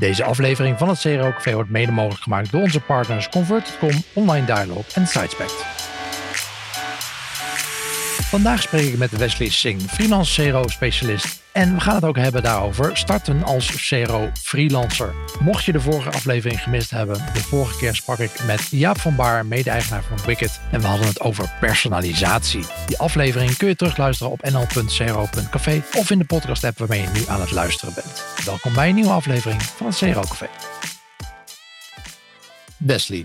Deze aflevering van het CRO wordt mede mogelijk gemaakt door onze partners Convert.com, Online Dialog en Sidespect. Vandaag spreek ik met Wesley Singh, freelance CRO-specialist. En we gaan het ook hebben daarover starten als CRO-freelancer. Mocht je de vorige aflevering gemist hebben, de vorige keer sprak ik met Jaap van Baar, mede-eigenaar van Wicked. En we hadden het over personalisatie. Die aflevering kun je terugluisteren op nl.cro.café of in de podcast-app waarmee je nu aan het luisteren bent. Welkom bij een nieuwe aflevering van het CRO Café. Wesley,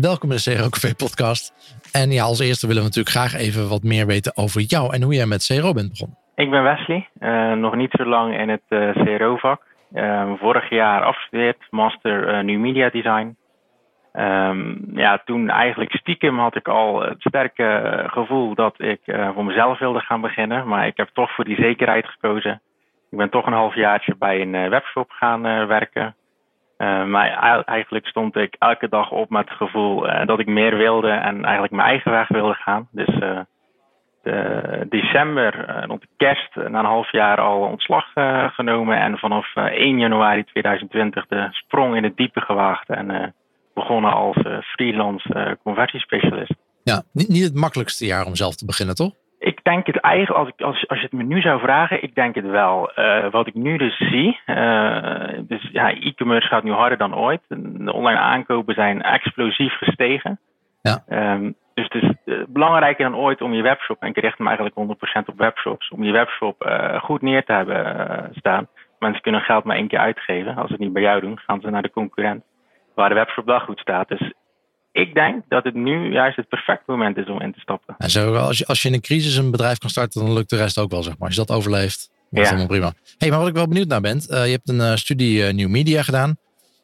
welkom in de CRO podcast. En ja, als eerste willen we natuurlijk graag even wat meer weten over jou en hoe jij met CRO bent begonnen. Ik ben Wesley, uh, nog niet zo lang in het uh, CRO-vak. Uh, vorig jaar afgestudeerd, master New Media Design. Um, ja, toen eigenlijk stiekem had ik al het sterke gevoel dat ik voor mezelf wilde gaan beginnen. Maar ik heb toch voor die zekerheid gekozen. Ik ben toch een halfjaartje bij een webshop gaan werken. Maar eigenlijk stond ik elke dag op met het gevoel dat ik meer wilde en eigenlijk mijn eigen weg wilde gaan. Dus uh, december, rond de kerst, na een half jaar al ontslag genomen. En vanaf 1 januari 2020 de sprong in het diepe gewaagd. En begonnen als freelance conversiespecialist. Ja, niet, niet het makkelijkste jaar om zelf te beginnen, toch? Ik denk het eigenlijk, als, ik, als, als je het me nu zou vragen, ik denk het wel. wat ik nu dus zie, dus ja, e-commerce gaat nu harder dan ooit. De online aankopen zijn explosief gestegen. Ja. Um, dus het is uh, belangrijker dan ooit om je webshop, en ik richt me eigenlijk 100% op webshops, om je webshop goed neer te hebben staan. Mensen kunnen geld maar één keer uitgeven. Als ze het niet bij jou doen, gaan ze naar de concurrent waar de webshop wel goed staat. Dus ik denk dat het nu juist het perfecte moment is om in te stappen. En zo, als, je, als je in een crisis een bedrijf kan starten, dan lukt de rest ook wel, zeg maar. Als je dat overleeft, dan is ja. helemaal prima. hey, maar wat ik wel benieuwd naar ben, je hebt een studie New Media gedaan.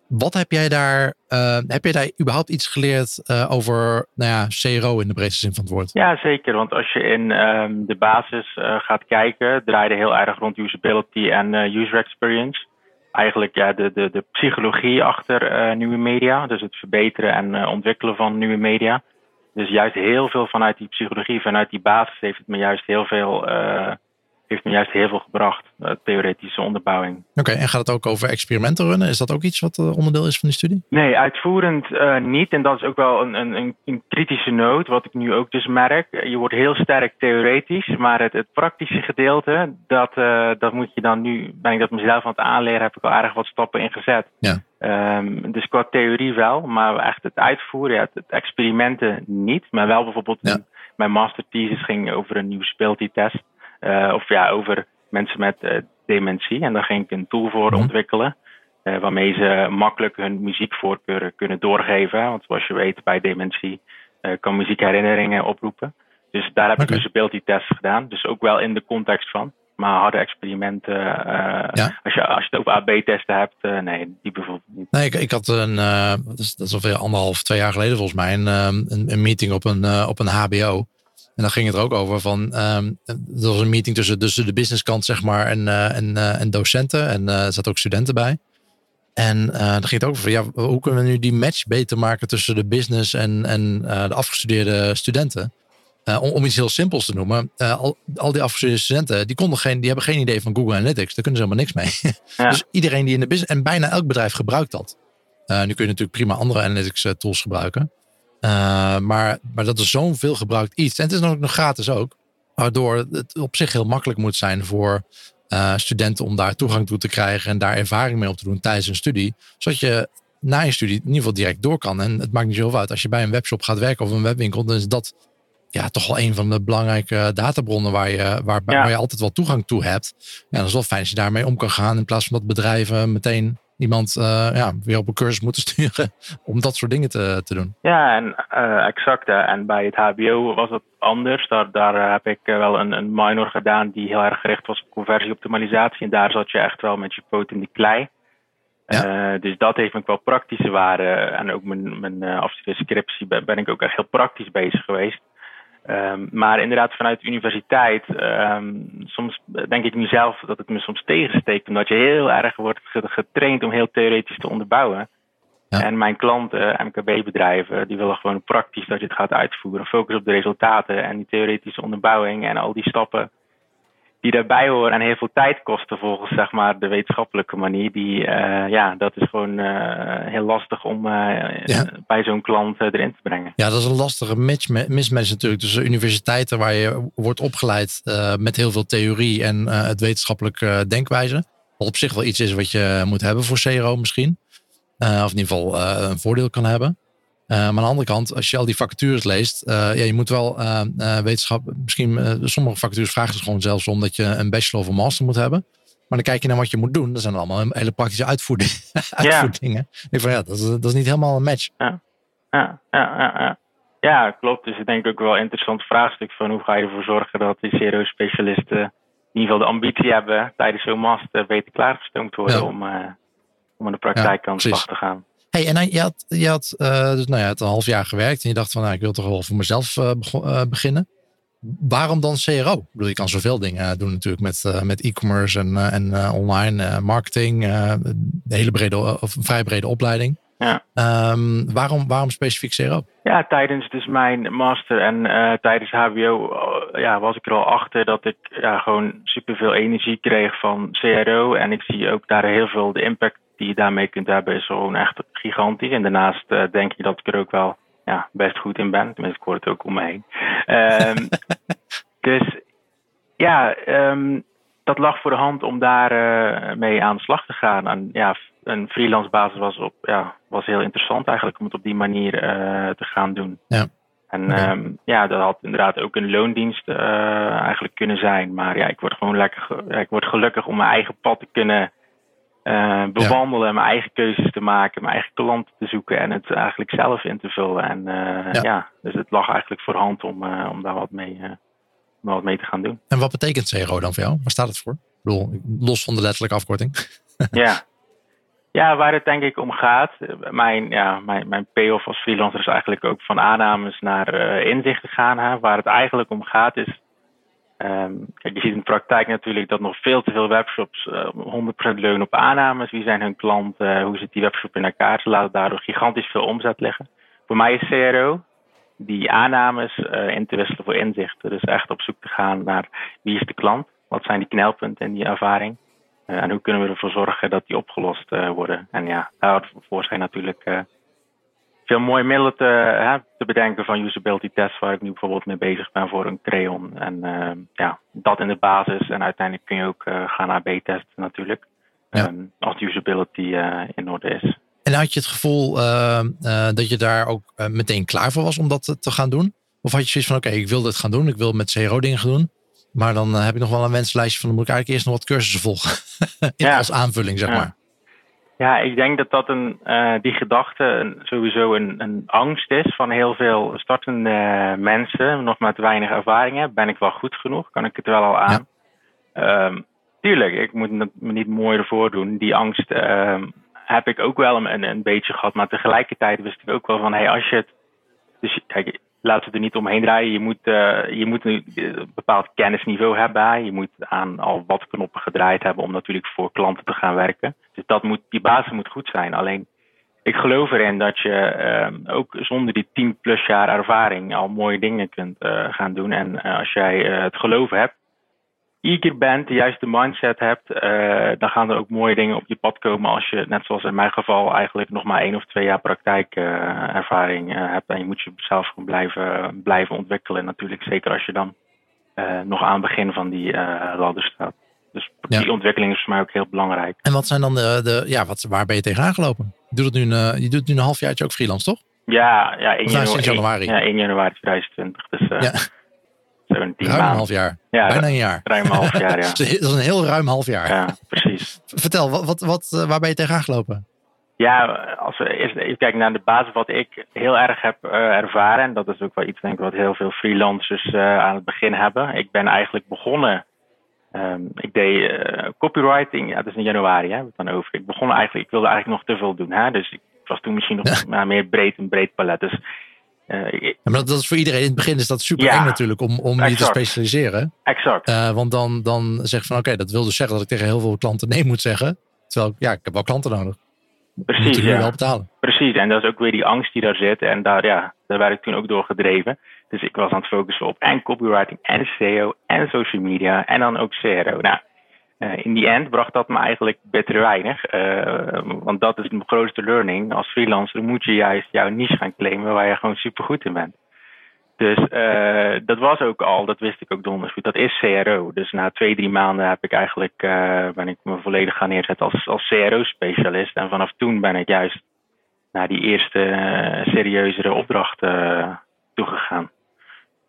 Wat heb jij daar, uh, heb jij daar überhaupt iets geleerd uh, over nou ja, CRO in de breedste zin van het woord? Ja, zeker. Want als je in um, de basis uh, gaat kijken, draaide heel erg rond usability en user experience. Eigenlijk ja, de, de, de psychologie achter nieuwe media. Dus het verbeteren en ontwikkelen van nieuwe media. Dus juist heel veel vanuit die psychologie, vanuit die basis heeft het me juist heel veel heeft me juist heel veel gebracht, uh, theoretische onderbouwing. Oké, en gaat het ook over experimenten runnen? Is dat ook iets wat uh, onderdeel is van die studie? Nee, uitvoerend uh, niet. En dat is ook wel een, een, een, kritische noot, wat ik nu ook dus merk. Je wordt heel sterk theoretisch, maar het, het praktische gedeelte, dat, dat moet je dan nu, ben ik dat mezelf aan het aanleren, heb ik al erg wat stappen ingezet. Ja. Um, dus qua theorie wel, maar echt het uitvoeren, ja, het, experimenten niet. Maar wel bijvoorbeeld, ja. mijn masterthesis ging over een nieuwe speeltest. Uh, of ja, over mensen met uh, dementie. En daar ging ik een tool voor mm ontwikkelen. Uh, waarmee ze makkelijk hun muziekvoorkeuren kunnen doorgeven. Want zoals je weet, bij dementie kan muziek herinneringen oproepen. Dus daar heb okay. ik dus een test gedaan. Dus ook wel in de context van. Maar harde experimenten, ja. als, je, als je het over AB-testen hebt, nee, die bijvoorbeeld niet. Nee, ik, ik had een, dat is, dat is alweer anderhalf, twee jaar geleden volgens mij, een, een, een meeting op een, op een HBO. En dan ging het er ook over van, um, er was een meeting tussen, tussen de businesskant zeg maar en, uh, en, uh, en docenten. En uh, er zaten ook studenten bij. En dan ging het ook over, ja, hoe kunnen we nu die match beter maken tussen de business en, en de afgestudeerde studenten? Om, om, iets heel simpels te noemen. al, al die afgestudeerde studenten, die, konden geen, die hebben geen idee van Google Analytics. Daar kunnen ze helemaal niks mee. Ja. dus iedereen die in de business, en bijna elk bedrijf gebruikt dat. nu kun je natuurlijk prima andere analytics tools gebruiken. Uh, maar, maar dat is zo'n veel gebruikt iets. En het is dan ook nog gratis ook. Waardoor het op zich heel makkelijk moet zijn voor uh, studenten om daar toegang toe te krijgen en daar ervaring mee op te doen tijdens een studie. Zodat je na je studie in ieder geval direct door kan. En het maakt niet zoveel uit. Als je bij een webshop gaat werken of een webwinkel, dan is dat ja, toch wel een van de belangrijke databronnen waar je, waar, ja. waar je altijd wel toegang toe hebt. Ja, dat is wel fijn als je daarmee om kan gaan in plaats van dat bedrijven meteen iemand uh, ja, weer op een cursus moeten sturen om dat soort dingen te, te doen. Ja, en uh, exact. En bij het HBO was het anders. Daar, daar heb ik wel een, een minor gedaan die heel erg gericht was op conversieoptimalisatie. En daar zat je echt wel met je poot in die klei. Ja. Uh, dus dat heeft me wel praktische waarde. En ook mijn, mijn uh, afstudeerscriptie ben, ben ik ook echt heel praktisch bezig geweest. Um, maar inderdaad, vanuit de universiteit, um, soms denk ik nu zelf dat het me soms tegensteekt, omdat je heel erg wordt getraind om heel theoretisch te onderbouwen. Ja. En mijn klanten, MKB-bedrijven, die willen gewoon praktisch dat je het gaat uitvoeren. Focus op de resultaten en die theoretische onderbouwing en al die stappen. Die daarbij horen en heel veel tijd kosten volgens zeg maar, de wetenschappelijke manier. Die, uh, ja, dat is gewoon uh, heel lastig om uh, ja. bij zo'n klant erin te brengen. Ja, dat is een lastige mismatch, mismatch natuurlijk tussen universiteiten waar je wordt opgeleid met heel veel theorie en het wetenschappelijke denkwijze. Wat op zich wel iets is wat je moet hebben voor CRO misschien. of in ieder geval een voordeel kan hebben. Uh, maar aan de andere kant, als je al die vacatures leest, uh, ja, je moet wel uh, wetenschap. Misschien sommige vacatures vragen ze gewoon zelfs om dat je een bachelor of een master moet hebben. Maar dan kijk je naar wat je moet doen. Dat zijn allemaal hele praktische uitvoering, uitvoerdingen. Ja. Ik van ja, dat is, dat is niet helemaal een match. Ja. Ja, ja, ja, ja. klopt. Dus ik denk ook wel een interessant vraagstuk van hoe ga je ervoor zorgen dat die CRO-specialisten in ieder geval de ambitie hebben tijdens zo'n master beter klaargestoomd worden om, om aan de praktijk aan de slag te gaan. Hey, en dan, je had, je had, uh, dus, nou ja, het een half jaar gewerkt en je dacht van nou, ik wil toch wel voor mezelf uh, uh, beginnen. Waarom dan CRO? Ik bedoel, je kan zoveel dingen doen natuurlijk met, met e-commerce en, en online marketing. een hele brede, of een vrij brede opleiding. Ja. Um, waarom, waarom specifiek CRO? Ja, tijdens dus mijn master en tijdens HBO ja, was ik er al achter dat ik ja, gewoon superveel energie kreeg van CRO. En ik zie ook daar heel veel de impact die je daarmee kunt hebben is gewoon echt gigantisch. En daarnaast uh, denk je dat ik er ook wel ja, best goed in ben. Tenminste, ik hoor het ook om me heen. Um, dus ja, um, dat lag voor de hand om daar uh, mee aan de slag te gaan. En ja, een freelance basis was, op, ja, was heel interessant eigenlijk om het op die manier uh, te gaan doen. Ja. En okay. um, ja, dat had inderdaad ook een loondienst eigenlijk kunnen zijn. Maar ja, ik word gewoon lekker, ik word gelukkig om mijn eigen pad te kunnen uh, bewandelen, ja. mijn eigen keuzes te maken, mijn eigen klanten te zoeken en het eigenlijk zelf in te vullen. En uh, ja. ja. dus het lag eigenlijk voor hand om, uh, om daar wat mee, wat mee te gaan doen. En wat betekent CRO dan voor jou? Waar staat het voor? Ik bedoel, los van de letterlijke afkorting. ja. ja, waar het denk ik om gaat. Mijn, ja, mijn, mijn payoff als freelancer is eigenlijk ook van aannames naar inzichten gaan. Hè. Waar het eigenlijk om gaat is Um, kijk, je ziet in de praktijk natuurlijk dat nog veel te veel webshops uh, eh, 100% leunen op aannames. Wie zijn hun klanten? Hoe zit die webshop in elkaar? Ze laten daardoor gigantisch veel omzet liggen. Voor mij is CRO die aannames uh, in te wisselen voor inzichten. Dus echt op zoek te gaan naar wie is de klant? Wat zijn die knelpunten in die ervaring? En hoe kunnen we ervoor zorgen dat die opgelost worden? En ja, daarvoor zijn natuurlijk veel mooie middelen te, hè, te bedenken van usability tests, waar ik nu bijvoorbeeld mee bezig ben voor een Creon. En uh, ja, dat in de basis. En uiteindelijk kun je ook uh, gaan naar B-testen natuurlijk. Ja. Um, als usability uh, in orde is. En had je het gevoel dat je daar ook meteen klaar voor was om dat te gaan doen? Of had je zoiets van, oké, okay, ik wil dit gaan doen. Ik wil met CRO dingen gaan doen. Maar dan heb ik nog wel een wenslijstje van, dan moet ik eigenlijk eerst nog wat cursussen volgen. ja. Als aanvulling, zeg ja. maar. Ja, ik denk dat dat een, uh, die gedachte een, sowieso een, een angst is van heel veel startende mensen, nog met weinig ervaring Ben ik wel goed genoeg? Kan ik het wel al aan? Ja. Um, tuurlijk, ik moet me niet mooier ervoor doen. Die angst um, heb ik ook wel een, een beetje gehad, maar tegelijkertijd wist ik ook wel van, hey, als je het. Dus kijk, laten we er niet omheen draaien. Je moet, uh, je moet een bepaald kennisniveau hebben. Je moet aan al wat knoppen gedraaid hebben om natuurlijk voor klanten te gaan werken. Dus dat moet, die basis moet goed zijn. Alleen ik geloof erin dat je uh, ook zonder die 10 plus jaar ervaring al mooie dingen kunt uh, gaan doen. En als jij het geloof hebt, eager bent, de juiste mindset hebt, uh, dan gaan er ook mooie dingen op je pad komen als je, net zoals in mijn geval, eigenlijk nog maar één of twee jaar praktijkervaring uh, hebt. En je moet jezelf gewoon blijven, blijven ontwikkelen. Natuurlijk, zeker als je dan nog aan het begin van die ladder staat. Dus die ja. ontwikkeling is voor mij ook heel belangrijk. En wat zijn dan de, de ja, wat, waar ben je tegenaan gelopen? Je doet het nu een, je doet nu een halfjaartje ook freelance, toch? Ja, ja 1 januari, januari. Ja, 1 januari 2020. Dus uh, ja. Zo'n tien ruim een half jaar. Ja, Bijna een jaar. Ruim een half jaar, ja. dat is een heel ruim half jaar. Ja, precies. Vertel, wat, wat, wat, waar ben je tegenaan gelopen? Ja, als we eerst even kijken naar de basis wat ik heel erg heb uh, ervaren. En dat is ook wel iets denk ik wat heel veel freelancers uh, aan het begin hebben. Ik ben eigenlijk begonnen Um, ik deed uh, copywriting, ja, dat is in januari, hè, we dan over. Ik begon eigenlijk, ik wilde eigenlijk nog te veel doen, hè, dus ik was toen misschien nog ja. meer breed, een breed palet. Dus, uh, ja, maar dat, dat, is voor iedereen in het begin is dat super ja, eng natuurlijk om, om je te specialiseren. Exact. Uh, want dan, dan zeg je van oké, okay, dat wil dus zeggen dat ik tegen heel veel klanten nee moet zeggen. Terwijl ja, ik heb wel klanten nodig. Precies. Moet ja. wel betalen. Precies, en dat is ook weer die angst die daar zit. En daar, ja, daar werd ik toen ook door gedreven. Dus ik was aan het focussen op en copywriting en SEO en social media en dan ook CRO. Nou, uh, in die end bracht dat me eigenlijk beter weinig. Uh, want dat is mijn grootste learning. Als freelancer moet je juist jouw niche gaan claimen waar je gewoon super goed in bent. Dus uh, dat was ook al, dat wist ik ook donders goed. Dat is CRO. Dus na twee, drie maanden heb ik eigenlijk, ben ik me volledig gaan neerzetten als, als CRO-specialist. En vanaf toen ben ik juist naar die eerste serieuzere opdrachten toegegaan.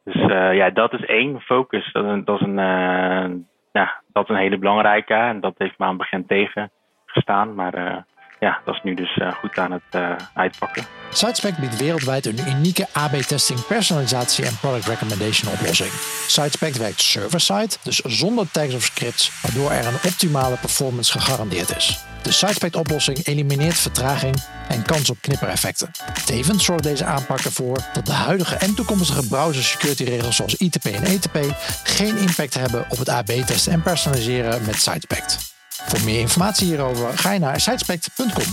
Dus ja, dat is één focus. Dat dat is een ja, dat een hele belangrijke. En dat heeft me aan het begin tegengestaan. Maar uh, ja, dat is nu dus uh, goed aan het uh, uitpakken. Sidespec biedt wereldwijd een unieke AB-testing, personalisatie en product recommendation oplossing. Sidespec werkt server-side, dus zonder tags of scripts, waardoor er een optimale performance gegarandeerd is. De Sidespec-oplossing elimineert vertraging en kans op knippereffecten. Tevens zorgt deze aanpak ervoor dat de huidige en toekomstige browser security regels zoals ITP en ETP geen impact hebben op het AB-testen en personaliseren met Sidespec. Voor meer informatie hierover ga je naar sidespect.com.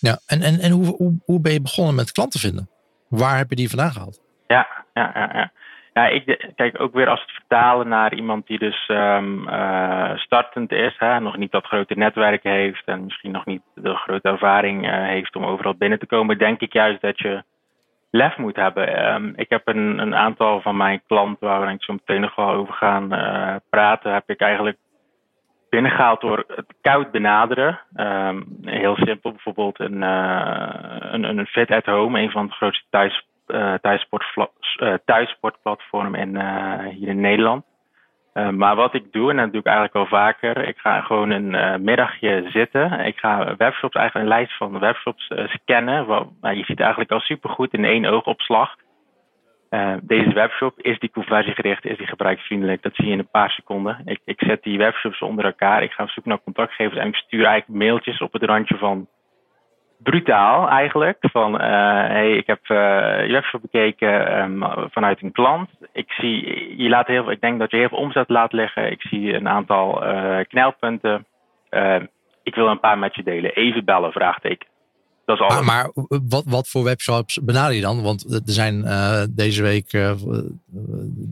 Ja, en, en, en hoe, hoe, hoe ben je begonnen met klanten vinden? Waar heb je die vandaan gehaald? Ja, ja, ja. ja. Ja, ik kijk ook weer als het vertalen naar iemand die dus um, uh, startend is, hè, nog niet dat grote netwerk heeft en misschien nog niet de grote ervaring uh, heeft om overal binnen te komen, denk ik juist dat je lef moet hebben. Um, ik heb een, een, aantal van mijn klanten, waar we ik zo meteen nog wel over gaan uh, praten, heb ik eigenlijk binnengehaald door het koud benaderen. Um, heel simpel, bijvoorbeeld een, een, een Fit at Home, een van de grootste thuis uh, thuissportplatform in, uh, hier in Nederland. Uh, maar wat ik doe, en dat doe ik eigenlijk al vaker, ik ga gewoon een middagje zitten. Ik ga webshops, eigenlijk een lijst van webshops scannen. Wat, nou, je ziet eigenlijk al supergoed in één oogopslag. Deze webshop, is die conversiegericht, is die gebruiksvriendelijk? Dat zie je in een paar seconden. Ik, ik zet die webshops onder elkaar, ik ga op naar contactgevers en ik stuur eigenlijk mailtjes op het randje van brutaal eigenlijk. Van uh, hey, ik heb uh, je webshop bekeken um, vanuit een klant. Ik zie, je laat heel ik denk dat je heel veel omzet laat liggen. Ik zie een aantal knelpunten. ik wil een paar met je delen. Even bellen, vraagteken. Dat is alles. Maar, maar wat, wat voor webshops benader je dan? Want er zijn deze week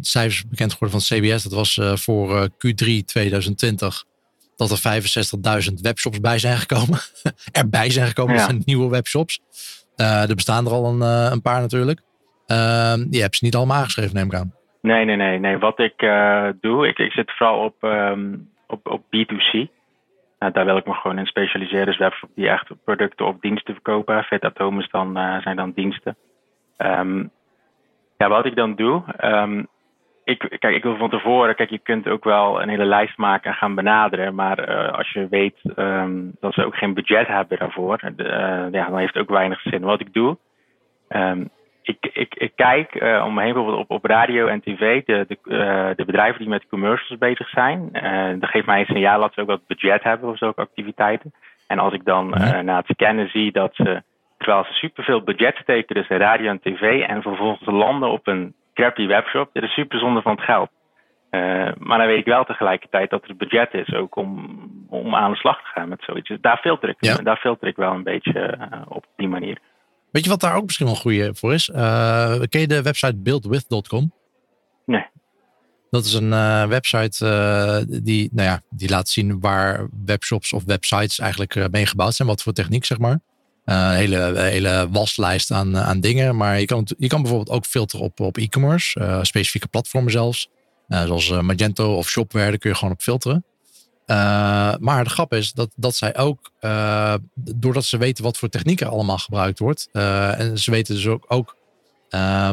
cijfers bekend geworden van CBS. Dat was voor Q3 2020 dat er 65.000 webshops bij zijn gekomen. Erbij zijn gekomen, ja. zijn nieuwe webshops. Er bestaan er al een, een paar natuurlijk. Je hebt ze niet allemaal aangeschreven, neem ik aan. Nee, nee, nee. nee. Wat ik doe, ik, ik zit vooral op, um, op, op B2C. Daar wil ik me gewoon in specialiseren. Dus webshop die echt producten of diensten verkopen. Fit at home is dan, zijn dan diensten. Um, ja, wat ik dan doe, um, ik, kijk, ik wil van tevoren, kijk, je kunt ook wel een hele lijst maken en gaan benaderen. Maar uh, als je weet um, dat ze ook geen budget hebben daarvoor, uh, ja, dan heeft het ook weinig zin. Wat ik doe, ik, ik, ik kijk uh, om me heen bijvoorbeeld op, op radio en tv, de, de, de bedrijven die met commercials bezig zijn. dat geeft mij een signaal dat ze ook wat budget hebben voor zulke activiteiten. En als ik dan na het scannen zie dat ze, terwijl ze superveel budget steken, dus radio en tv, en vervolgens landen op een crappy webshop. Dit is super zonde van het geld. Uh, maar dan weet ik wel tegelijkertijd dat er budget is ook om, om aan de slag te gaan met zoiets. Dus daar filter ik, ja. daar filter ik wel een beetje uh, op die manier. Weet je wat daar ook misschien wel goed voor is? Uh, ken je de website buildwith.com? Nee. Dat is een website die, nou ja, die laat zien waar webshops of websites eigenlijk mee gebouwd zijn. Wat voor techniek, zeg maar. Een hele, hele waslijst aan, aan dingen. Maar je kan, je kan bijvoorbeeld ook filteren op, op e-commerce. Specifieke platformen zelfs. Zoals Magento of Shopware. Daar kun je gewoon op filteren. Maar de grap is dat, dat zij ook, doordat ze weten wat voor technieken allemaal gebruikt wordt. en ze weten dus ook, ook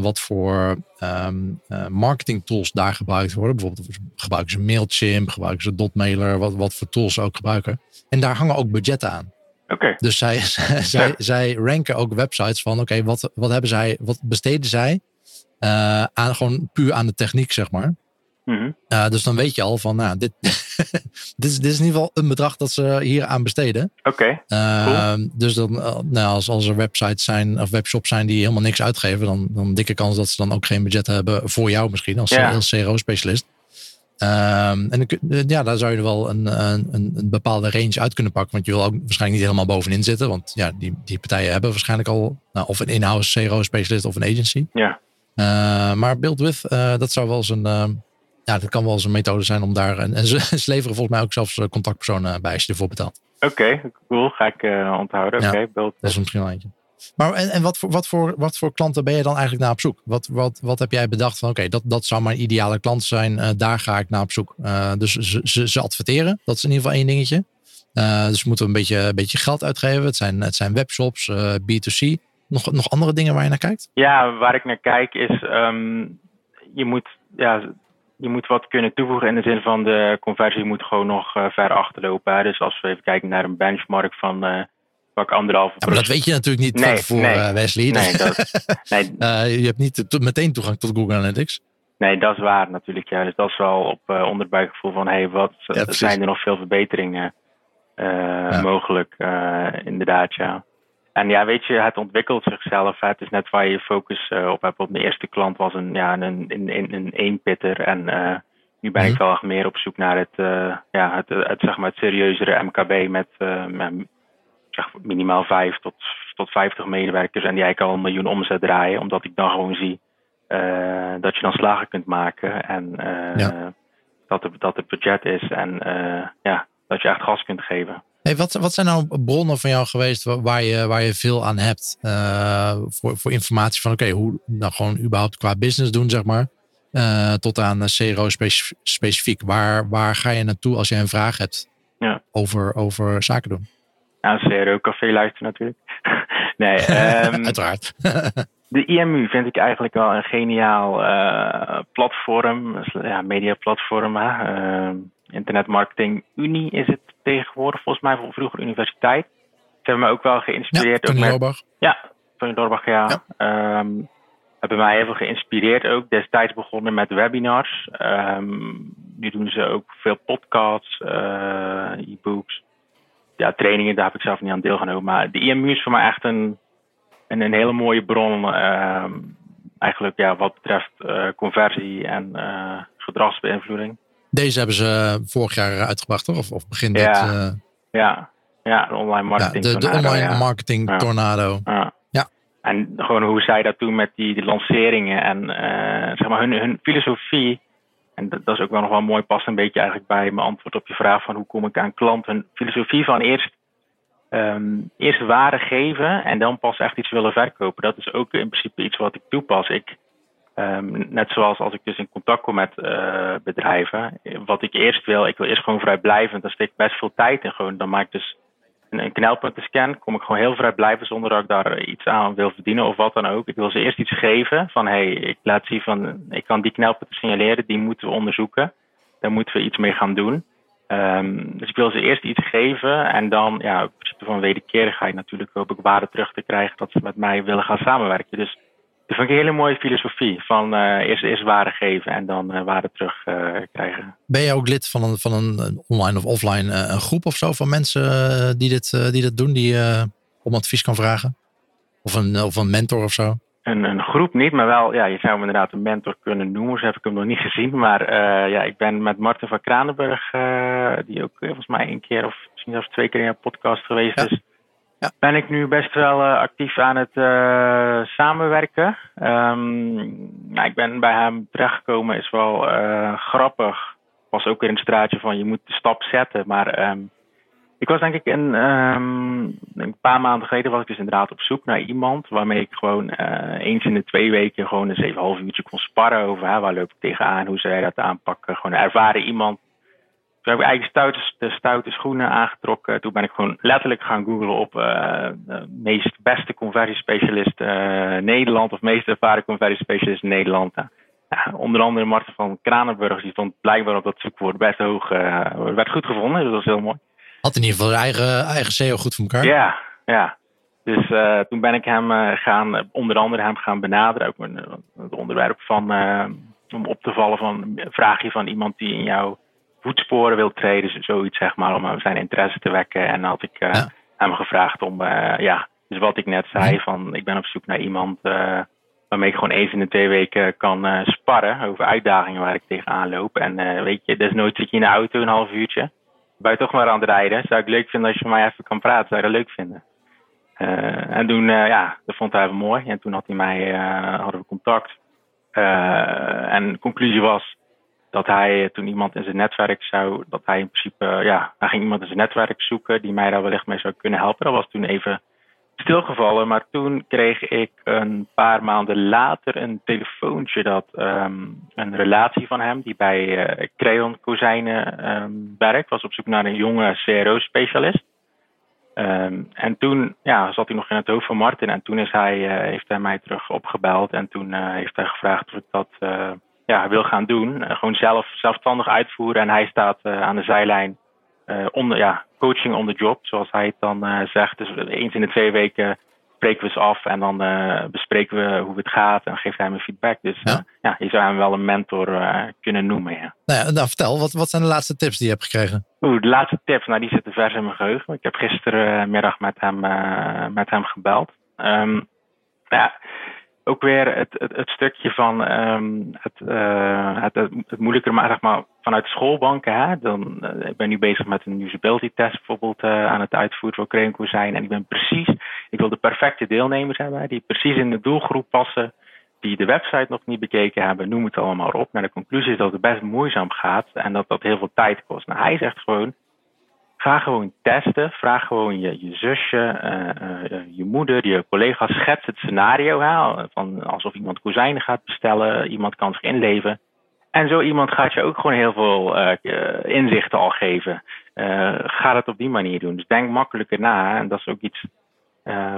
wat voor um, marketing tools daar gebruikt worden. Bijvoorbeeld gebruiken ze Mailchimp, gebruiken ze Dotmailer, wat, wat voor tools ze ook gebruiken. En daar hangen ook budgetten aan. Okay. Dus zij, zij, zij ranken ook websites van oké, wat, wat hebben zij, wat besteden zij aan gewoon puur aan de techniek, zeg maar. Mm -hmm. uh, dus dan weet je al van, nou, dit, dit, is, dit is in ieder geval een bedrag dat ze hier aan besteden. Oké. Okay. Uh, cool. Dus dan, nou, als, als er websites zijn of webshops zijn die helemaal niks uitgeven, dan, dan dikke kans dat ze dan ook geen budget hebben voor jou misschien als, ja. als CRO-specialist. Um, en ja, daar zou je er wel een, een, een, bepaalde range uit kunnen pakken. Want je wil ook waarschijnlijk niet helemaal bovenin zitten. Want ja, die, die partijen hebben waarschijnlijk al nou, of een in-house CRO-specialist of een agency. Ja. maar Build With, dat zou wel eens een, ja, dat kan wel eens een methode zijn om daar, en, en ze, leveren volgens mij ook zelfs contactpersonen bij als je ervoor betaalt. Oké, cool. Ga ik onthouden. Oké, okay, Dat is misschien wel eentje. Maar en, en wat, voor, wat, voor, wat voor klanten ben je dan eigenlijk naar op zoek? Wat, wat, wat heb jij bedacht van oké, dat, dat zou mijn ideale klant zijn. Uh, daar ga ik naar op zoek. Uh, dus ze, ze, ze, adverteren. Dat is in ieder geval één dingetje. Uh, dus moeten we een beetje, een beetje geld uitgeven. Het zijn, het zijn webshops, B2C. Nog, nog andere dingen waar je naar kijkt? Ja, waar ik naar kijk is um, je moet ja, je moet wat kunnen toevoegen in de zin van de conversie moet gewoon nog ver achterlopen. Hè. Dus als we even kijken naar een benchmark van pak anderhalve ja, dat weet je natuurlijk niet nee, voor nee, uh, Wesley. Nee, dat, nee. je hebt niet meteen toegang tot Google Analytics. Nee, dat is waar natuurlijk. Ja. Dus dat is wel op onderbuikgevoel van hey, wat ja, zijn er nog veel verbeteringen ja. mogelijk. inderdaad, ja. En ja, weet je, het ontwikkelt zichzelf. Het is net waar je focus op hebt. Mijn eerste klant was een, ja, een, een, een, een eenpitter. En nu ben ik wel meer op zoek naar het, ja, het, het, zeg maar het serieuzere MKB met, zeg, minimaal 5 tot, tot 50 medewerkers en die eigenlijk al een miljoen omzet draaien. Omdat ik dan gewoon zie uh, dat je dan slagen kunt maken en uh, ja. dat, het, dat het budget is en uh, ja, dat je echt gas kunt geven. Hey, wat, wat zijn nou bronnen van jou geweest waar je, waar je veel aan hebt voor, voor informatie van oké, okay, hoe nou gewoon überhaupt qua business doen, zeg maar. tot aan CRO specifiek. Waar, waar ga je naartoe als je een vraag hebt ja. over, over zaken doen? aan CRO Café luisteren natuurlijk. nee, um, Uiteraard. de IMU vind ik eigenlijk wel een geniaal uh, platform, ja, mediaplatform. Uh, Internet Marketing Unie is het tegenwoordig, volgens mij van vroeger universiteit. Ze hebben me ook wel geïnspireerd. Ja, Tony Lorbach. Ja, Tony Lorbach, ja. ja. Um, hebben mij heel veel geïnspireerd ook. Destijds begonnen met webinars. Um, nu doen ze ook veel podcasts, uh, e-books ja, trainingen, daar heb ik zelf niet aan deelgenomen. Maar de IMU is voor mij echt een, een, een hele mooie bron. Uh, eigenlijk ja, wat betreft uh, conversie en uh, gedragsbeïnvloeding. Deze hebben ze vorig jaar uitgebracht, toch? Of, of begin ja, dit? Uh... Ja, ja, de online marketing ja, de, de online ja. marketing ja. tornado. Ja. ja. En gewoon hoe zij dat doen met die, die lanceringen en zeg maar hun, hun filosofie en dat, dat, is ook wel nog wel mooi, past een beetje eigenlijk bij mijn antwoord op je vraag van hoe kom ik aan klanten. Filosofie van eerst, um, eerst waarde geven en dan pas echt iets willen verkopen. Dat is ook in principe iets wat ik toepas. Ik, um, net zoals als ik dus in contact kom met uh, bedrijven, wat ik eerst wil, ik wil eerst gewoon vrijblijvend, daar steek best veel tijd in. Gewoon, dan maak ik dus een knelpuntenscan, kom ik gewoon heel vrij blijven zonder dat ik daar iets aan wil verdienen of wat dan ook. Ik wil ze eerst iets geven van hey, ik laat zien van ik kan die knelpunten signaleren, die moeten we onderzoeken. Daar moeten we iets mee gaan doen. Um, dus ik wil ze eerst iets geven en dan, ja, in principe van wederkerigheid natuurlijk hoop ik waarde terug te krijgen dat ze met mij willen gaan samenwerken. Dus dat vind ik een hele mooie filosofie. Van uh, eerst, eerst waarde geven en dan uh, waarde terug uh, krijgen. Ben je ook lid van een, van een online of offline een groep of zo van mensen die dit, die dit doen, die om advies kan vragen? Of een, of een mentor of zo? Een, een groep niet, maar wel, ja, je zou hem inderdaad een mentor kunnen noemen. Zo heb ik hem nog niet gezien. Maar ja, ik ben met Martin van Kranenburg, die ook volgens mij één keer of misschien zelfs twee keer in een podcast geweest ja. is ja. ben ik nu best wel uh, actief aan het uh, samenwerken. Um, nou, ik ben bij hem terechtgekomen, is wel uh, grappig. Was ook weer een straatje van je moet de stap zetten. Maar um, ik was denk ik een, um, een paar maanden geleden was ik dus inderdaad op zoek naar iemand waarmee ik gewoon eens in de twee weken gewoon eens even een half uurtje kon sparren over hè, waar loop ik tegenaan, hoe zij dat aanpakken. Gewoon ervaren iemand toen heb ik eigenlijk stoute, de stoute schoenen aangetrokken. Toen ben ik gewoon letterlijk gaan googlen op uh, de meest beste conversiespecialist uh, Nederland of meest ervaren conversiespecialist Nederland. Onder andere Marten van Kranenburg, die stond blijkbaar op dat zoekwoord best hoog. Uh, werd goed gevonden, dus dat was heel mooi. Had in ieder geval eigen, eigen SEO goed voor elkaar. Ja, ja. Dus toen ben ik hem gaan, onder andere hem gaan benaderen. Ook het onderwerp van, om op te vallen van een vraagje van iemand die in jouw voetsporen wil treden, zoiets zeg maar, om zijn interesse te wekken. En had ik uh, hem gevraagd om, uh, ja, dus wat ik net zei, van ik ben op zoek naar iemand uh, waarmee ik gewoon eens in de twee weken kan sparren over uitdagingen waar ik tegenaan loop. En weet je, desnoods zit je in de auto een half uurtje, ben je toch maar aan het rijden. Zou ik leuk vinden als je met mij even kan praten, zou je dat leuk vinden. en toen, ja, dat vond hij wel mooi. En toen had hij mij, hadden we contact. en de conclusie was dat hij toen iemand in zijn netwerk zou, dat hij in principe, ja, hij ging iemand in zijn netwerk zoeken die mij daar wellicht mee zou kunnen helpen. Dat was toen even stilgevallen. Maar toen kreeg ik een paar maanden later een telefoontje dat um, een relatie van hem, die bij uh, Creon Kozijnen um, werkt, was op zoek naar een jonge CRO-specialist. Um, en toen ja, zat hij nog in het hoofd van Martin. En toen is hij, heeft hij mij terug opgebeld. En toen heeft hij gevraagd of ik dat ja, wil gaan doen. gewoon zelf, zelfstandig uitvoeren. En hij staat aan de zijlijn uh, onder, ja, coaching on the job, zoals hij het dan zegt. Dus eens in de twee weken spreken we eens af en dan uh, bespreken we hoe het gaat en geeft hij me feedback. Dus ja, ja je zou hem wel een mentor kunnen noemen. Ja. Nou, ja, nou, vertel, wat, wat zijn de laatste tips die je hebt gekregen? Oeh, de laatste tips, nou, die zitten vers in mijn geheugen. Ik heb gisterenmiddag met hem, met hem gebeld. Um, ja, ook weer het, het, stukje van um, het, uh, het, het, moeilijker maar, zeg maar vanuit schoolbanken. Hè, dan, uh, ik ben nu bezig met een usability test bijvoorbeeld uh, aan het uitvoeren voor Creanco zijn. En ik ben precies, ik wil de perfecte deelnemers hebben die precies in de doelgroep passen. Die de website nog niet bekeken hebben, noem het allemaal op. Maar de conclusie is dat het best moeizaam gaat en dat dat heel veel tijd kost. Nou, hij zegt gewoon, Ga gewoon testen. Vraag gewoon je, je zusje, uh, uh, je moeder, je collega's. Schets het scenario. Hè, van alsof iemand kozijnen gaat bestellen. Iemand kan zich inleven. En zo iemand gaat je ook gewoon heel veel inzichten al geven. ga het op die manier doen. Dus denk makkelijker na. En dat is ook iets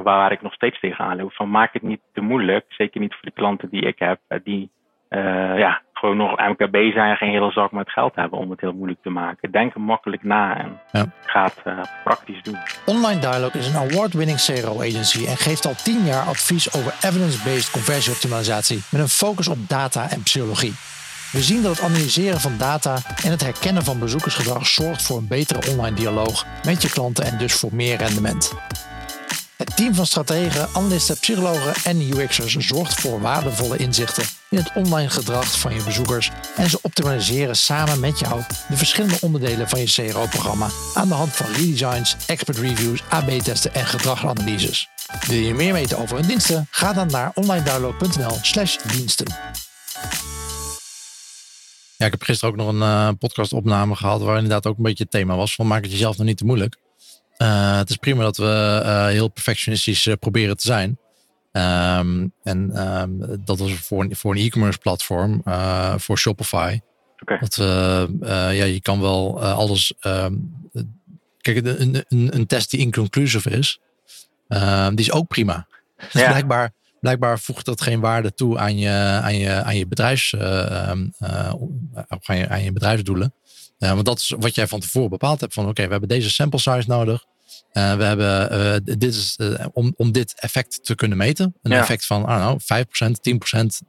waar ik nog steeds tegenaan loop. Van maak het niet te moeilijk. Zeker niet voor de klanten die ik heb. die ja, gewoon nog MKB zijn en geen hele zak met geld hebben om het heel moeilijk te maken. Denk makkelijk na en ja. ga het uh, praktisch doen. Online Dialogue is een award-winning CRO agency en geeft al 10 jaar advies over evidence-based conversieoptimalisatie met een focus op data en psychologie. We zien dat het analyseren van data en het herkennen van bezoekersgedrag zorgt voor een betere online dialoog met je klanten en dus voor meer rendement. Het team van strategen, analisten, psychologen en UX'ers zorgt voor waardevolle inzichten in het online gedrag van je bezoekers en ze optimaliseren samen met jou de verschillende onderdelen van je CRO-programma aan de hand van redesigns, expert reviews, AB-testen en gedragsanalyses. Wil je meer weten over hun diensten? Ga dan naar onlinedownload.nl/slash diensten. Ja, ik heb gisteren ook nog een uh, podcastopname gehad waar inderdaad ook een beetje het thema was van maak het jezelf nog niet te moeilijk. Uh, het is prima dat we uh, heel perfectionistisch proberen te zijn. Um, en um, dat was voor, voor een e-commerce platform, voor Shopify. Okay. Dat, ja, je kan wel alles. Um, kijk, een, een, een, test die inconclusive is, die is ook prima. Dus ja. blijkbaar, blijkbaar voegt dat geen waarde toe aan je, aan je, aan je, bedrijfs, aan je, aan je bedrijfsdoelen. want dat is wat jij van tevoren bepaald hebt. Van oké, we hebben deze sample size nodig. Uh, we hebben, uh, dit is, uh, om, om dit effect te kunnen meten. Een ja. effect van, know, 5%, 10%,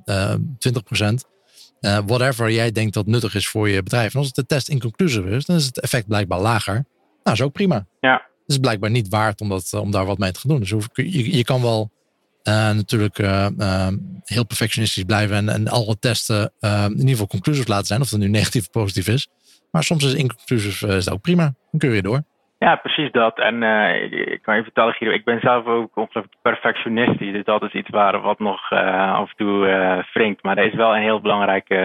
20%. whatever jij denkt dat nuttig is voor je bedrijf. En als het de test inconclusive is, dan is het effect blijkbaar lager. Nou, dat is ook prima. Ja. Het is blijkbaar niet waard om, dat, om daar wat mee te gaan doen. Dus je, je kan wel natuurlijk heel perfectionistisch blijven en, en alle testen in ieder geval conclusief laten zijn. Of het nu negatief of positief is. Maar soms is inclusief is ook prima. Dan kun je door. Ja, precies dat. En uh, ik kan je vertellen, Guido, ik ben zelf ook ongelooflijk perfectionistisch. Dus dat is iets waar wat nog uh, af en toe uh, wringt. Maar dat is wel een heel belangrijke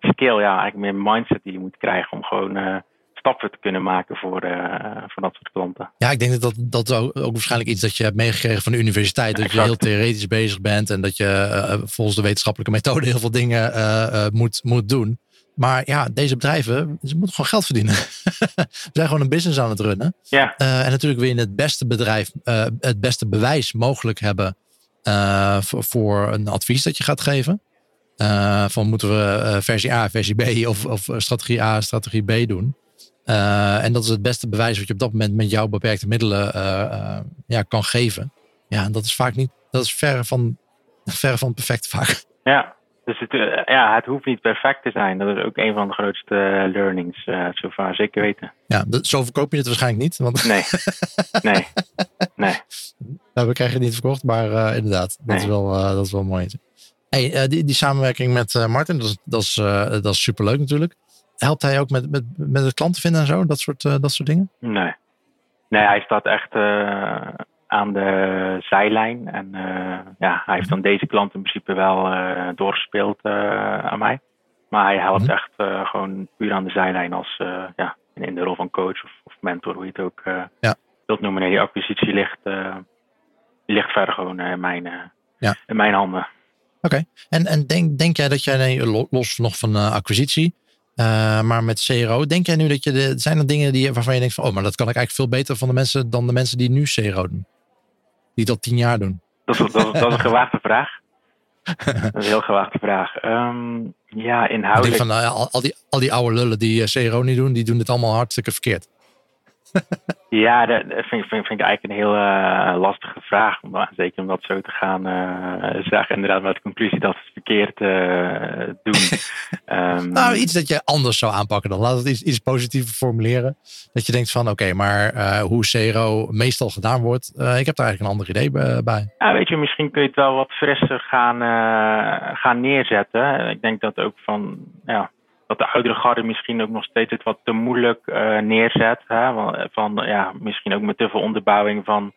skill, ja, eigenlijk meer mindset die je moet krijgen om gewoon stappen te kunnen maken voor, voor dat soort klanten. Ja, ik denk dat dat, dat ook, ook waarschijnlijk iets dat je hebt meegekregen van de universiteit. Dat je heel theoretisch bezig bent en dat je volgens de wetenschappelijke methode heel veel dingen moet, moet doen. Maar ja, deze bedrijven, ze moeten gewoon geld verdienen. We zijn gewoon een business aan het runnen. Ja. Uh, en natuurlijk wil je het beste bedrijf, uh, het beste bewijs mogelijk hebben uh, voor, voor, een advies dat je gaat geven. van moeten we versie A, versie B of, of strategie A, strategie B doen. en dat is het beste bewijs wat je op dat moment met jouw beperkte middelen ja, kan geven. Ja, en dat is vaak niet, dat is ver van, ver van perfect vaak. Ja, dus het, uh, ja, het hoeft niet perfect te zijn. Dat is ook een van de grootste uh, learnings, uh, zo vaak zeker weten. Ja, zo verkoop je het waarschijnlijk niet. Want... Nee, nee, nee. Nou, we krijgen het niet verkocht, maar inderdaad, dat, nee. is wel, dat is wel mooi. Hey, die, die samenwerking met Martin, dat is, dat, is, dat is superleuk natuurlijk. Helpt hij ook met, met, met het klanten vinden en zo, dat soort, dat soort dingen? Nee. Nee, hij staat echt aan de zijlijn. En ja, hij heeft dan deze klant in principe wel doorgespeeld aan mij. Maar hij helpt mhm. echt gewoon puur aan de zijlijn als ja, in de rol van coach of, of mentor, hoe je het ook ja. wilt noemen. Nee, die acquisitie ligt, ligt verder gewoon in, mijn, ja. in mijn handen. Oké, en, en denk, denk jij dat jij, los nog van acquisitie, uh, maar met CRO, denk jij nu dat je de, zijn er dingen die, waarvan je denkt van, oh, maar dat kan ik eigenlijk veel beter van de mensen dan de mensen die nu CRO doen? Die dat tien jaar doen. Dat, dat, dat, dat is een gewaagde vraag. dat is een heel gewaagde vraag. Um, ja, inhoudelijk. Van, uh, al, al, die, al die oude lullen die uh, CRO niet doen, die doen het allemaal hartstikke verkeerd. Ja, dat vind, vind, vind, ik eigenlijk een heel uh, lastige vraag. Om, zeker om dat zo te gaan uh, zeggen. Inderdaad, met de conclusie dat we het verkeerd uh, doen. um, nou, iets dat je anders zou aanpakken dan. Laat het iets, iets positiever formuleren. Dat je denkt van, oké, maar hoe CRO meestal gedaan wordt. ik heb daar eigenlijk een ander idee bij. Ja, weet je, misschien kun je het wel wat frisser gaan, gaan neerzetten. Ik denk dat ook van, ja, dat de oudere garde misschien ook nog steeds het wat te moeilijk uh, neerzet. Hè? Van, van, ja, misschien ook met te veel onderbouwing van.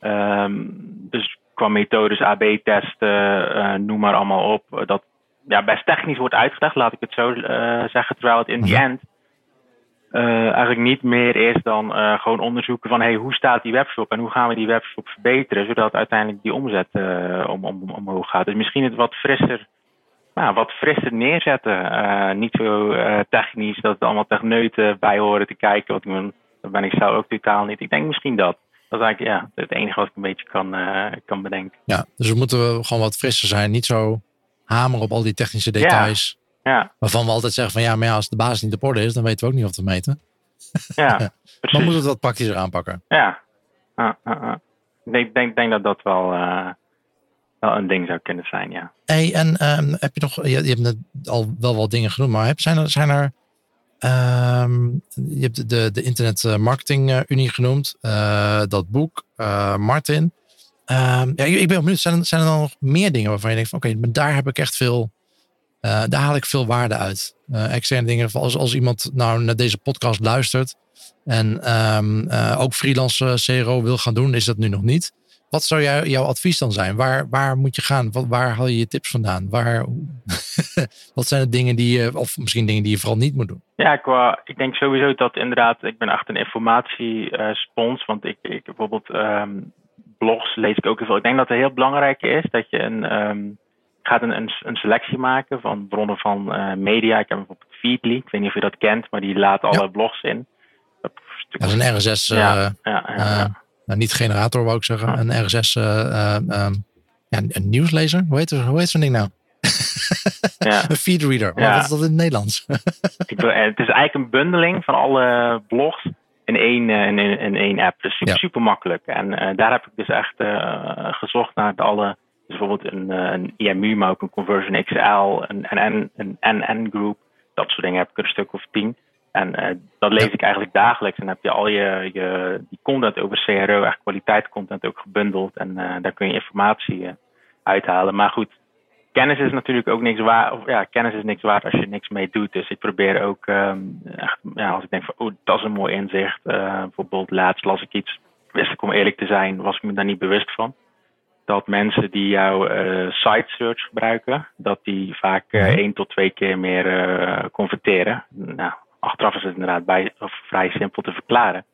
Um, dus qua methodes, AB-testen, uh, noem maar allemaal op. Dat ja, best technisch wordt uitgelegd, laat ik het zo uh, zeggen. Terwijl het in die end eigenlijk niet meer is dan gewoon onderzoeken van hey, hoe staat die webshop en hoe gaan we die webshop verbeteren, zodat uiteindelijk die omzet om, om, omhoog gaat. Dus misschien het wat frisser nou, wat frisser neerzetten. Uh, niet zo uh, technisch dat het allemaal techneuten bij horen te kijken. Want dat ben ik zelf ook totaal niet. Ik denk misschien dat. Dat is eigenlijk ja, het enige wat ik een beetje kan, uh, kan bedenken. Ja, dus we moeten gewoon wat frisser zijn. Niet zo hameren op al die technische details. Ja. ja. Waarvan we altijd zeggen van ja, maar ja, als de basis niet op orde is, dan weten we ook niet of we meten. Ja, precies. maar moeten we het wat praktischer aanpakken. Ja. Ik denk, denk, denk dat dat wel wel een ding zou kunnen zijn, ja. Hey, en um, heb je nog, je, hebt net al wel wat dingen genoemd, maar zijn er, zijn er um, je hebt de, de Internet Marketing eh, Unie genoemd, uh, dat boek, uh, Martin. Um, ja, ik ben benieuwd, zijn, zijn er dan nog meer dingen waarvan je denkt van oké, okay, daar heb ik echt veel, uh, daar haal ik veel waarde uit. externe dingen, als, als iemand nou naar deze podcast luistert en ook freelance CRO wil gaan doen, is dat nu nog niet. Wat zou jou, jouw advies dan zijn? Waar, waar moet je gaan? Wat, waar haal je je tips vandaan? Waar, wat zijn de dingen die je, of misschien dingen die je vooral niet moet doen? Ja, qua, ik denk sowieso dat inderdaad, ik ben achter een informatiespons. want ik, ik bijvoorbeeld um, blogs lees ik ook heel veel. Ik denk dat het heel belangrijk is dat je een, um, gaat een, een, een, selectie maken van bronnen van uh, media. Ik heb bijvoorbeeld Feedly, ik weet niet of je dat kent, maar die laat alle blogs in. Dat, is een RSS. Uh, ja, ja, ja, uh, nou, niet generator wou ik zeggen, een RSS uh, uh, um, ja, een nieuwslezer. Hoe heet, hoe heet zo'n ding nou? ja. een feedreader. Ja. Wat is dat in het Nederlands? ik wil, het is eigenlijk een bundeling van alle blogs in één, in, in, één app. Dus super, super makkelijk. En uh, daar heb ik dus echt uh, gezocht naar alle, dus bijvoorbeeld een, een IMU, maar ook een Conversion XL, een NN, een NN Group. Dat soort dingen heb ik er een stuk of tien. En uh, dat lees ik eigenlijk dagelijks. En dan heb je al je, je die content over CRO, echt kwaliteitscontent ook gebundeld. En uh, daar kun je informatie uh, uithalen. Maar goed, kennis is natuurlijk ook niks waard. Of, ja, kennis is niks waard als je niks mee doet. Dus ik probeer ook um, echt, ja, als ik denk van, oh, dat is een mooi inzicht. bijvoorbeeld laatst las ik iets, wist ik om eerlijk te zijn, was ik me daar niet bewust van. Dat mensen die jouw site search gebruiken, dat die vaak één tot twee keer meer converteren. Nou, Achteraf is het inderdaad bij, vrij simpel te verklaren.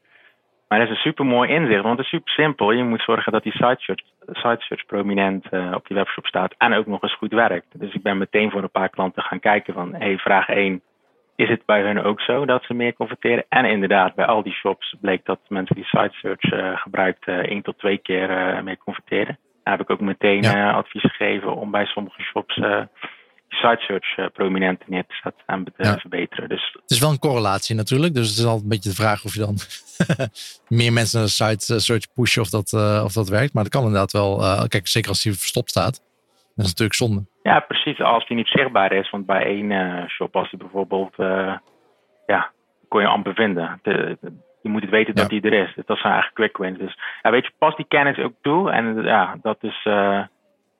Maar dat is een super mooi inzicht, want het is super simpel. Je moet zorgen dat die site search, site search prominent uh, op je webshop staat en ook nog eens goed werkt. Dus ik ben meteen voor een paar klanten gaan kijken van, hey, vraag 1, is het bij hun ook zo dat ze meer converteren? En inderdaad, bij al die shops bleek dat mensen die site search uh, gebruikt uh, één tot twee keer meer converteren. Daar heb ik ook meteen advies gegeven om bij sommige shops site search uh, prominent neer te zetten en te verbeteren. Dus, het is wel een correlatie natuurlijk. Dus het is altijd een beetje de vraag of je dan meer mensen naar de site eh, search pushen of dat, uh, of dat werkt. Maar dat kan inderdaad wel. Kijk, zeker als die verstopt staat. Dat is natuurlijk zonde. Ja, precies. Als die niet zichtbaar is. Want bij één shop, als die bijvoorbeeld, ja, kon je amper vinden. De, je moet het weten dat die er is. Dat zijn eigenlijk quick wins. Dus ja, weet je, pas die kennis ook toe. En ja, dat is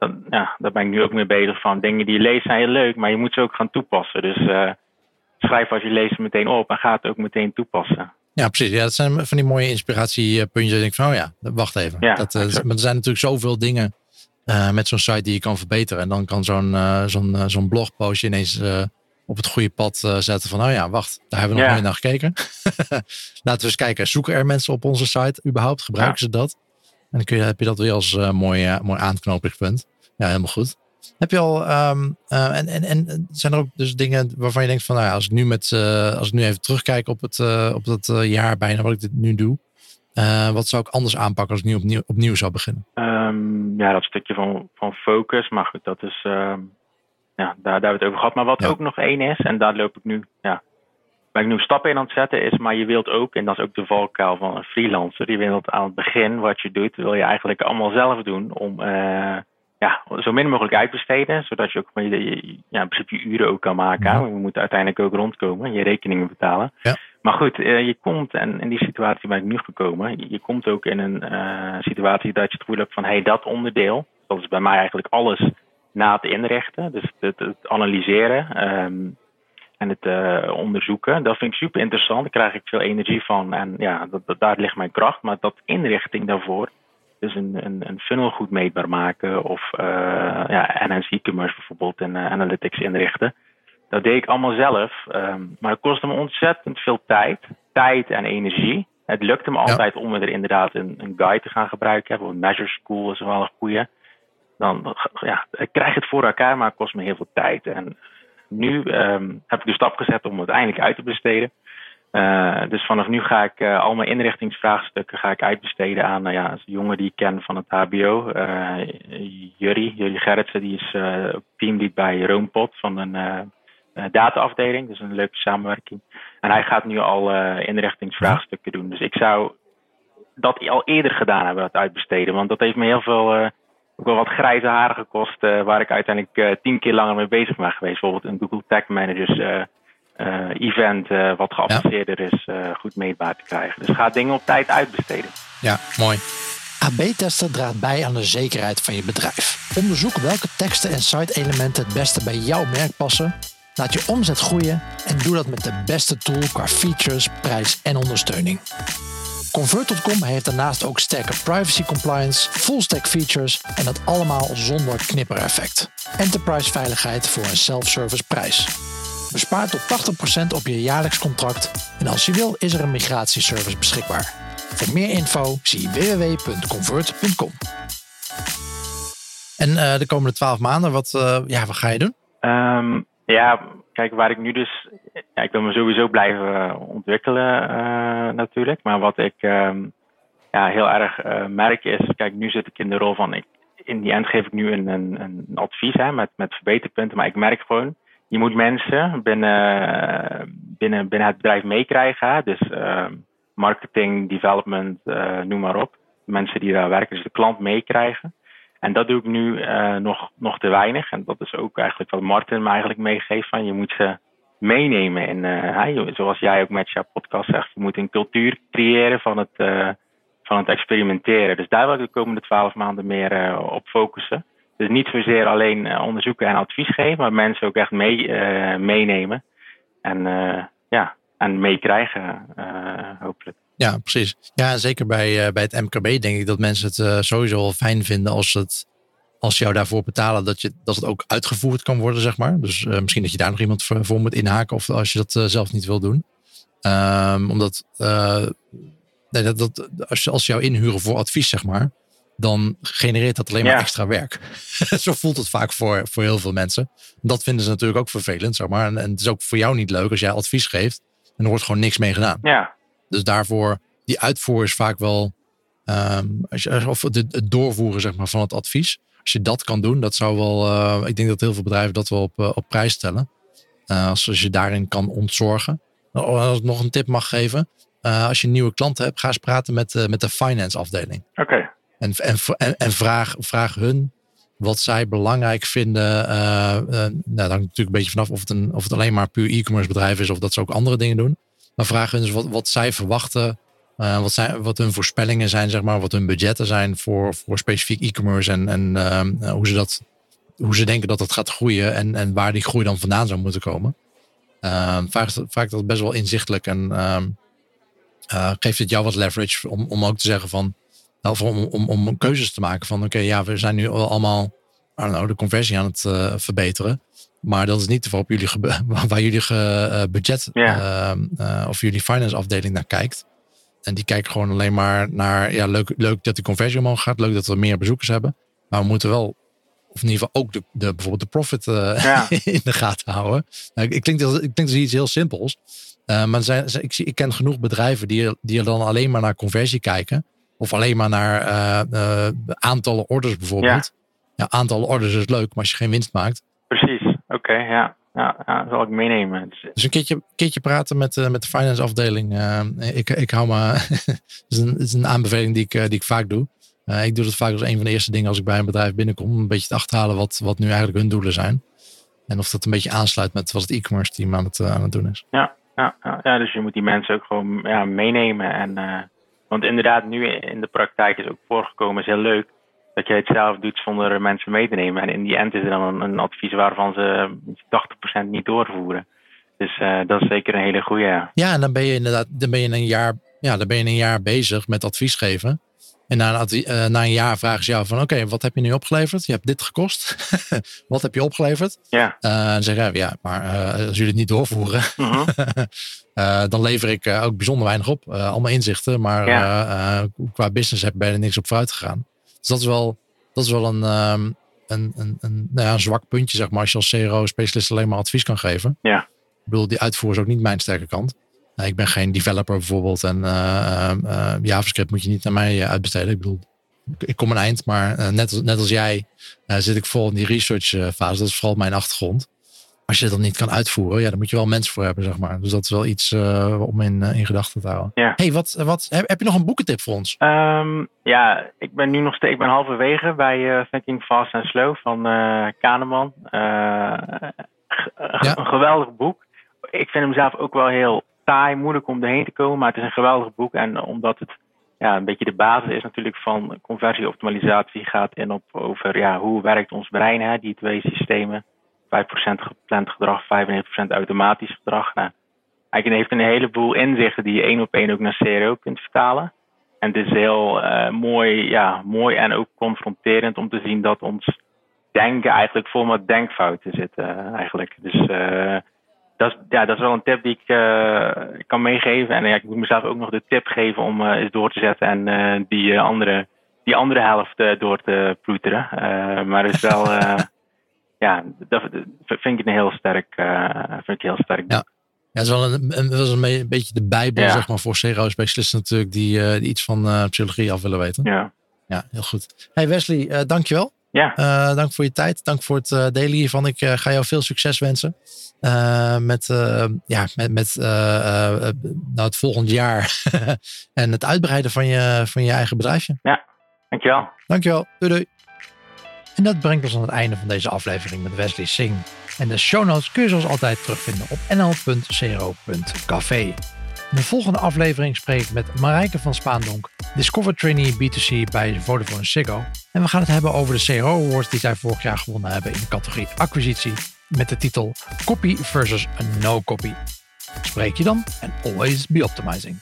dan, ja, daar ben ik nu ook mee bezig van. Dingen die je leest zijn heel leuk, maar je moet ze ook gaan toepassen. Dus uh, schrijf als je leest meteen op en ga het ook meteen toepassen. Ja, precies. Ja, dat zijn van die mooie inspiratiepuntjes. Ik denk van, oh ja, wacht even. Ja, dat, uh, exact. maar er zijn natuurlijk zoveel dingen uh, met zo'n site die je kan verbeteren. En dan kan zo'n zo'n zo'n blogpostje ineens op het goede pad zetten van, oh ja, wacht, daar hebben we nog Ja. nooit naar gekeken. Laten we eens kijken, zoeken er mensen op onze site überhaupt? Gebruiken ze dat? En dan kun je, heb je dat weer als uh, mooi, uh, mooi aanknopingspunt. Ja, helemaal goed. Heb je al, um, uh, en, en, en zijn er ook dus dingen waarvan je denkt van, nou ja, als ik nu met, uh, als ik nu even terugkijk op het, uh, op dat jaar bijna wat ik dit nu doe, wat zou ik anders aanpakken als ik nu opnieuw, opnieuw zou beginnen? Um, ja, dat stukje van, van focus, maar goed, dat is, um, ja, daar, daar hebben we het over gehad. Maar wat Ja. ook nog één is, en daar loop ik nu, ja, waar ik nu stappen in aan het zetten is, maar je wilt ook, en dat is ook de valkuil van een freelancer, je wilt aan het begin wat je doet, wil je eigenlijk allemaal zelf doen om ja, zo min mogelijk uitbesteden, zodat je ook van je, ja, in principe je uren ook kan maken. Mhm. We moeten uiteindelijk ook rondkomen, je rekeningen betalen. Ja. Maar goed, eh, je komt, en in die situatie ben ik nu gekomen, je- je komt ook in een eh, situatie dat je het gevoel hebt van, hé, hey, dat onderdeel, dat is bij mij eigenlijk alles na het inrichten, dus het, het analyseren ehm, en het eh, onderzoeken, dat vind ik super interessant, daar krijg ik veel energie van en ja, dat, dat- daar ligt mijn kracht, maar dat inrichting daarvoor, dus een, een, een funnel goed meetbaar maken of uh, ja, e-commerce bijvoorbeeld en uh, analytics inrichten. Dat deed ik allemaal zelf, um, maar het kostte me ontzettend veel tijd, tijd en energie. Het lukte me altijd om er inderdaad een, een, guide te gaan gebruiken. Bijvoorbeeld Measure School is wel een goede. Dan ja, ik krijg het voor elkaar, maar het kost me heel veel tijd. En nu um, heb ik de stap gezet om het eindelijk uit te besteden. Uh, dus vanaf nu ga ik uh, al mijn inrichtingsvraagstukken ga ik uitbesteden aan nou ja, een jongen die ik ken van het HBO. Uh, Jurrie, Gerritsen, die is teamlead bij Roompot van een dataafdeling. Dus een leuke samenwerking. En hij gaat nu al inrichtingsvraagstukken doen. Dus ik zou dat al eerder gedaan hebben, dat uitbesteden. Want dat heeft me heel veel, ook wel wat grijze haren gekost. Waar ik uiteindelijk tien keer langer mee bezig ben geweest. Bijvoorbeeld een Google Tag Managers event uh, wat geavanceerder ja. is, uh, goed meetbaar te krijgen. Dus ga dingen op tijd uitbesteden. Ja, mooi. AB-testen draagt bij aan de zekerheid van je bedrijf. Onderzoek welke teksten en site-elementen het beste bij jouw merk passen. Laat je omzet groeien en doe dat met de beste tool qua features, prijs en ondersteuning. Convert.com heeft daarnaast ook sterke privacy compliance, full stack features en dat allemaal zonder knippereffect. Enterprise veiligheid voor een self-service prijs. Bespaar tot 80% op je jaarlijks contract en als je wil is er een migratieservice beschikbaar. Voor meer info zie www.convert.com. En uh, de komende twaalf maanden, wat, uh, ja, wat ga je doen? Um, ja, kijk, waar ik nu dus. Ja, ik wil me sowieso blijven ontwikkelen, uh, natuurlijk. Maar wat ik um, ja, heel erg merk is. Kijk, nu zit ik in de rol van. Ik, in die end geef ik nu een, een, een advies hè, met, met verbeterpunten. Maar ik merk gewoon je moet mensen binnen, binnen, binnen het bedrijf meekrijgen. Dus uh, marketing, development, uh, noem maar op. Mensen die daar werken, dus de klant meekrijgen. En dat doe ik nu uh, nog, nog te weinig. En dat is ook eigenlijk wat Martin me eigenlijk meegeeft. Van je moet ze meenemen. In, uh, zoals jij ook met jouw podcast zegt. Je moet een cultuur creëren van het, van het experimenteren. Dus daar wil ik de komende twaalf maanden meer op focussen. Dus niet zozeer alleen uh, onderzoeken en advies geven, maar mensen ook echt mee, uh, meenemen. En, uh, ja, en meekrijgen, hopelijk. Ja, precies. Ja, zeker bij, bij het MKB denk ik dat mensen het sowieso wel fijn vinden als, het, als jou daarvoor betalen, dat, je, dat het ook uitgevoerd kan worden, zeg maar. Dus misschien dat je daar nog iemand voor, moet inhaken of als je dat zelf niet wil doen. Um, omdat nee, dat, dat, als, als je jou inhuren voor advies, zeg maar, dan genereert dat alleen maar ja. extra werk. Zo voelt het vaak voor, voor heel veel mensen. Dat vinden ze natuurlijk ook vervelend, zeg maar. En, en, het is ook voor jou niet leuk als jij advies geeft en er wordt gewoon niks mee gedaan. Ja. Dus daarvoor, die uitvoer is vaak wel, um, als je, of het, het, doorvoeren zeg maar, van het advies. Als je dat kan doen, dat zou wel, uh, ik denk dat heel veel bedrijven dat wel op, uh, op prijs stellen. Uh, als, als je daarin kan ontzorgen. Als ik nog een tip mag geven. Als je een nieuwe klant hebt, ga eens praten met, met de finance afdeling. Oké. Okay. En, en, en vraag, vraag hun wat zij belangrijk vinden. Uh, uh, nou, dan natuurlijk een beetje vanaf of het, een, of het alleen maar puur e-commerce bedrijf is of dat ze ook andere dingen doen. Maar vraag hun dus wat, wat zij verwachten, uh, wat, wat hun voorspellingen zijn, zeg maar, wat hun budgetten zijn voor, voor specifiek e-commerce en, en hoe, ze dat, hoe ze denken dat het gaat groeien en, en waar die groei dan vandaan zou moeten komen. vaak, vaak dat best wel inzichtelijk en uh, geeft het jou wat leverage om, om ook te zeggen van, of om, om, om keuzes te maken van, oké, ja, we zijn nu allemaal, I don't know, de conversie aan het uh, verbeteren. Maar dat is niet waarop jullie waar jullie uh, budget yeah. of jullie finance afdeling naar kijkt. En die kijken gewoon alleen maar naar, ja, leuk, leuk dat die conversie omhoog gaat, leuk dat we meer bezoekers hebben. Maar we moeten wel of in ieder geval ook de, de, bijvoorbeeld de profit in de gaten houden. Nou, ik, klinkt, ik denk dat iets heel simpels. Maar zijn, ik, zie, ik ken genoeg bedrijven die, die dan alleen maar naar conversie kijken. Of alleen maar naar uh, aantallen orders bijvoorbeeld. Ja. ja. aantallen orders is leuk, maar als je geen winst maakt. Precies, oké, ja. Ja, ja, dat zal ik meenemen. Dus, een keertje, keertje praten met, met de finance afdeling. ik, ik hou me. het, is een, het is een aanbeveling die ik, die ik vaak doe. Ik doe het vaak als een van de eerste dingen als ik bij een bedrijf binnenkom. Om een beetje te achterhalen wat, wat nu eigenlijk hun doelen zijn. En of dat een beetje aansluit met wat het e-commerce team aan het, aan het doen is. Ja, ja, ja, dus je moet die mensen ook gewoon ja, meenemen. En, want inderdaad, nu in de praktijk is ook voorgekomen, is heel leuk. Dat jij het zelf doet zonder mensen mee te nemen. En in die end is er dan een, advies waarvan ze 80% niet doorvoeren. Dus dat is zeker een hele goede. Ja, en dan ben je inderdaad dan ben je een jaar, ja, dan ben je een jaar bezig met advies geven. En na een, uh, na een jaar vragen ze jou van oké, wat heb je nu opgeleverd? Je hebt dit gekost. wat heb je opgeleverd? Ja. Uh, dan zeggen ja, maar uh, als jullie het niet doorvoeren, -huh. dan lever ik ook bijzonder weinig op. allemaal inzichten, maar ja. qua business heb ben er niks op vooruit gegaan. Dus dat is wel, dat is wel een, um, een, een, een, nou ja, een zwak puntje, zeg maar, als je als CRO-specialist alleen maar advies kan geven. Ja. Ik bedoel, die uitvoer is ook niet mijn sterke kant. Nou, ik ben geen developer bijvoorbeeld. En uh, uh, JavaScript moet je niet naar mij uitbesteden. Ik bedoel, ik kom een eind, maar net, als, net als jij zit ik vol in die research fase. Dat is vooral mijn achtergrond. Als je dat niet kan uitvoeren, ja, dan moet je wel mensen voor hebben, zeg maar. Dus dat is wel iets om in, in gedachten te houden. Ja. Hey, wat, wat, heb, heb, je nog een boekentip voor ons? Um, ja, ik ben nu nog steeds, ik ben halverwege bij Thinking Fast and Slow van Kahneman. Ja. Een geweldig boek. Ik vind hem zelf ook wel heel taai, moeilijk om erheen te komen. Maar het is een geweldig boek. En omdat het ja, een beetje de basis is natuurlijk van conversieoptimalisatie, gaat in op over ja, hoe werkt ons brein, hè, die twee systemen. 5% gepland gedrag, 95% automatisch gedrag. Nou, eigenlijk heeft een heleboel inzichten die je één op één ook naar CRO kunt vertalen. En het is heel uh, mooi, ja, mooi en ook confronterend om te zien dat ons denken eigenlijk vol met denkfouten zitten. Uh, eigenlijk. Dus uh, dat is, ja, dat is wel een tip die ik uh, kan meegeven. En ja, ik moet mezelf ook nog de tip geven om uh, eens door te zetten en uh, die, andere, die andere helft door te ploeteren. maar het is wel, ja, dat vind ik een heel sterk, vind ik heel sterk. Ja. Ja, het is wel een, een, dat is een, een beetje de bijbel ja. zeg maar, voor CRO-specialisten natuurlijk die, die iets van psychologie af willen weten. Ja. Ja, heel goed. Hey Wesley, dankjewel. Ja. Uh, dank voor je tijd. Dank voor het uh, delen hiervan. Ik uh, ga jou veel succes wensen. met ja, met, met nou, het volgend jaar. en het uitbreiden van je, van je eigen bedrijfje. Ja, dankjewel. Dankjewel. Doei doei. En dat brengt ons aan het einde van deze aflevering met Wesley Singh. En de show notes kun je zoals altijd terugvinden op nl.cro.café. De volgende aflevering spreek ik met Marijke van Spaandonk, Discover Trainee B2C bij Vodafone Ziggo. En we gaan het hebben over de CRO Awards die zij vorig jaar gewonnen hebben in de categorie acquisitie met de titel Copy versus No Copy. Spreek je dan en always be optimizing.